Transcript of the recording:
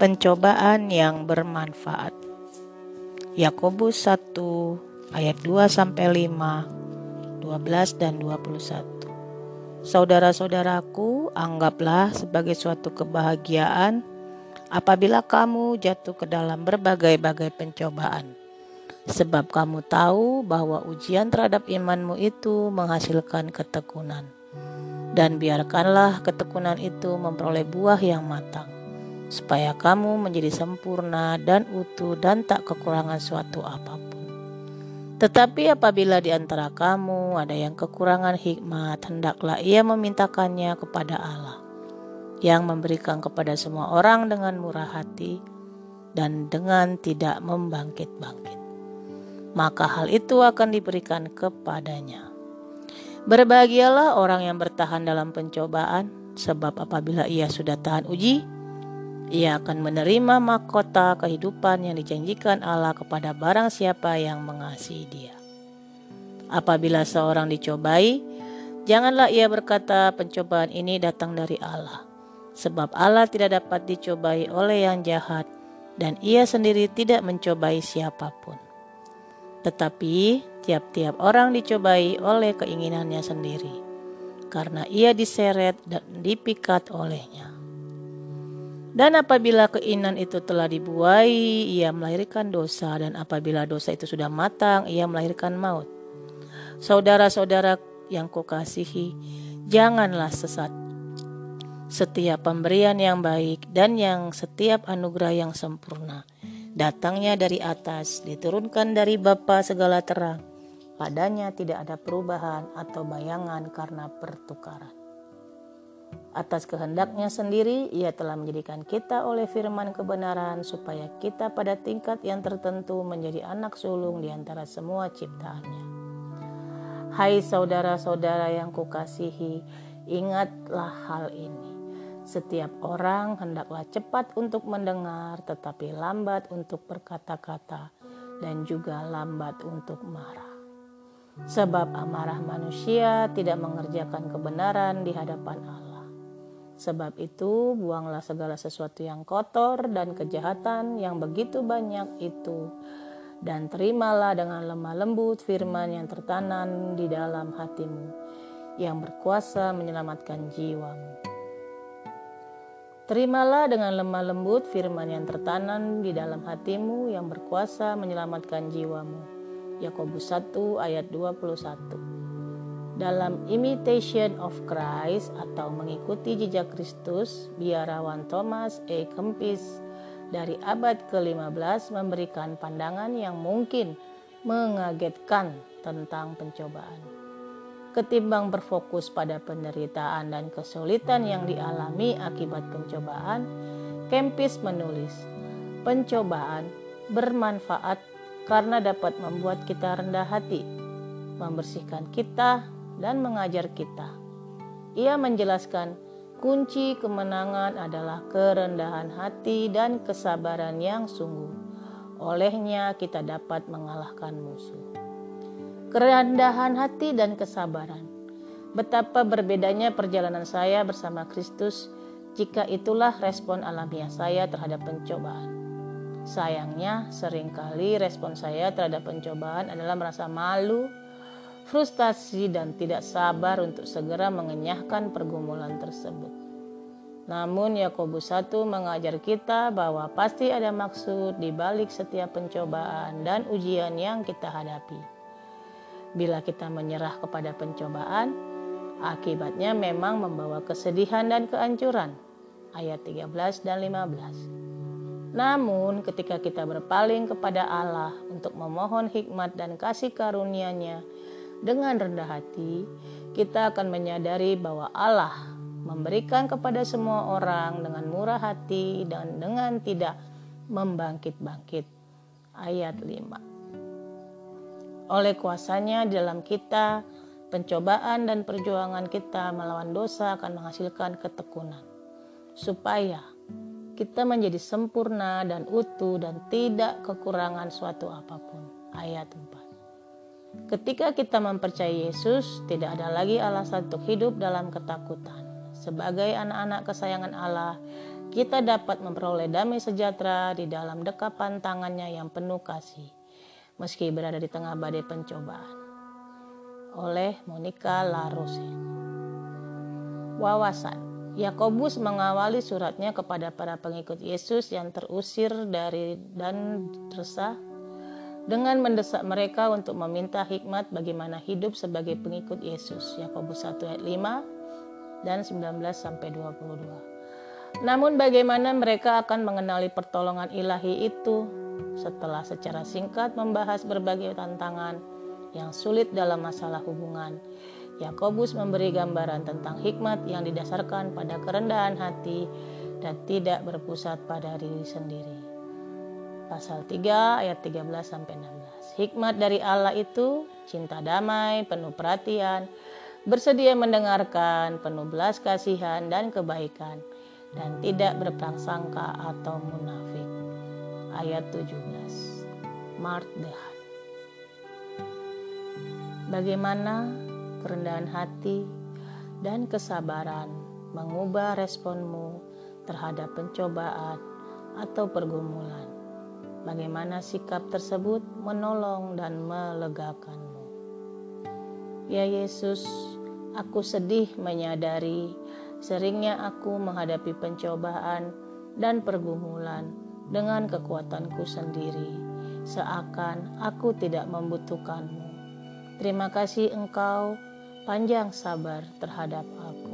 Pencobaan yang bermanfaat. Yakobus 1 ayat 2 sampai 5, 12 dan 21. Saudara-saudaraku, anggaplah sebagai suatu kebahagiaan apabila kamu jatuh ke dalam berbagai-bagai pencobaan. Sebab kamu tahu bahwa ujian terhadap imanmu itu menghasilkan ketekunan. Dan biarkanlah ketekunan itu memperoleh buah yang matang supaya kamu menjadi sempurna dan utuh dan tak kekurangan suatu apa pun. Tetapi apabila di antara kamu ada yang kekurangan hikmat, hendaklah ia memintakannya kepada Allah, yang memberikan kepada semua orang dengan murah hati dan dengan tidak membangkit-bangkit. Maka hal itu akan diberikan kepadanya. Berbahagialah orang yang bertahan dalam pencobaan, sebab apabila ia sudah tahan uji, ia akan menerima mahkota kehidupan yang dijanjikan Allah kepada barang siapa yang mengasihi Dia. Apabila seorang dicobai, janganlah ia berkata, "Pencobaan ini datang dari Allah," sebab Allah tidak dapat dicobai oleh yang jahat, dan Ia sendiri tidak mencobai siapa pun. Tetapi tiap-tiap orang dicobai oleh keinginannya sendiri, karena ia diseret dan dipikat olehnya. Dan apabila keinginan itu telah dibuai, ia melahirkan dosa, dan apabila dosa itu sudah matang, ia melahirkan maut. Saudara-saudara yang kukasihi, janganlah sesat. Setiap pemberian yang baik dan yang setiap anugerah yang sempurna datangnya dari atas, diturunkan dari Bapa segala terang. Padanya tidak ada perubahan atau bayangan karena pertukaran. Atas kehendaknya sendiri, ia telah menjadikan kita oleh firman kebenaran supaya kita pada tingkat yang tertentu menjadi anak sulung di antara semua ciptaannya. Hai saudara-saudara yang kukasihi, ingatlah hal ini. Setiap orang hendaklah cepat untuk mendengar, tetapi lambat untuk berkata-kata, dan juga lambat untuk marah. Sebab amarah manusia tidak mengerjakan kebenaran di hadapan Allah. Sebab itu, buanglah segala sesuatu yang kotor dan kejahatan yang begitu banyak itu, dan terimalah dengan lemah lembut firman yang tertanam di dalam hatimu, yang berkuasa menyelamatkan jiwamu. Terimalah dengan lemah lembut firman yang tertanam di dalam hatimu, yang berkuasa menyelamatkan jiwamu. Yakobus 1 ayat 21 dalam Imitation of Christ atau mengikuti jejak Kristus, biarawan Thomas E. Kempis dari abad ke-15 memberikan pandangan yang mungkin mengagetkan tentang pencobaan. Ketimbang berfokus pada penderitaan dan kesulitan yang dialami akibat pencobaan, Kempis menulis, pencobaan bermanfaat karena dapat membuat kita rendah hati, membersihkan kita dan mengajar kita. Ia menjelaskan kunci kemenangan adalah kerendahan hati dan kesabaran yang sungguh. Olehnya kita dapat mengalahkan musuh. Kerendahan hati dan kesabaran. Betapa berbedanya perjalanan saya bersama Kristus jika itulah respon alamiah saya terhadap pencobaan. Sayangnya, sering kali respon saya terhadap pencobaan adalah merasa malu, frustasi dan tidak sabar untuk segera mengenyahkan pergumulan tersebut. Namun Yakobus 1 mengajar kita bahwa pasti ada maksud di balik setiap pencobaan dan ujian yang kita hadapi. Bila kita menyerah kepada pencobaan, akibatnya memang membawa kesedihan dan kehancuran. Ayat 13 dan 15. Namun ketika kita berpaling kepada Allah untuk memohon hikmat dan kasih karunia-Nya, dengan rendah hati, kita akan menyadari bahwa Allah memberikan kepada semua orang dengan murah hati dan dengan tidak membangkit-bangkit. Ayat 5. Oleh kuasanya dalam kita, pencobaan dan perjuangan kita melawan dosa akan menghasilkan ketekunan. Supaya kita menjadi sempurna dan utuh dan tidak kekurangan suatu apa pun. Ayat 4. Ketika kita mempercayai Yesus, tidak ada lagi alasan untuk hidup dalam ketakutan. Sebagai anak-anak kesayangan Allah, kita dapat memperoleh damai sejahtera di dalam dekapan tangannya yang penuh kasih, meski berada di tengah badai pencobaan. Oleh Monica Larose. Wawasan Yakobus mengawali suratnya kepada para pengikut Yesus yang terusir dari dan resah dengan mendesak mereka untuk meminta hikmat bagaimana hidup sebagai pengikut Yesus. Yakobus 1 ayat 5 dan 19 sampai 22. Namun bagaimana mereka akan mengenali pertolongan ilahi itu setelah secara singkat membahas berbagai tantangan yang sulit dalam masalah hubungan Yakobus memberi gambaran tentang hikmat yang didasarkan pada kerendahan hati dan tidak berpusat pada diri sendiri. Pasal 3 ayat 13 sampai 16. Hikmat dari Allah itu cinta damai, penuh perhatian, bersedia mendengarkan, penuh belas kasihan dan kebaikan, dan tidak berprasangka atau munafik. Ayat 17. Mart Dehan. Bagaimana kerendahan hati, dan kesabaran mengubah responmu terhadap pencobaan atau pergumulan. Bagaimana sikap tersebut menolong dan melegakanmu. Ya Yesus, aku sedih menyadari seringnya aku menghadapi pencobaan dan pergumulan dengan kekuatanku sendiri, seakan aku tidak membutuhkanmu. Terima kasih Engkau panjang sabar terhadap aku.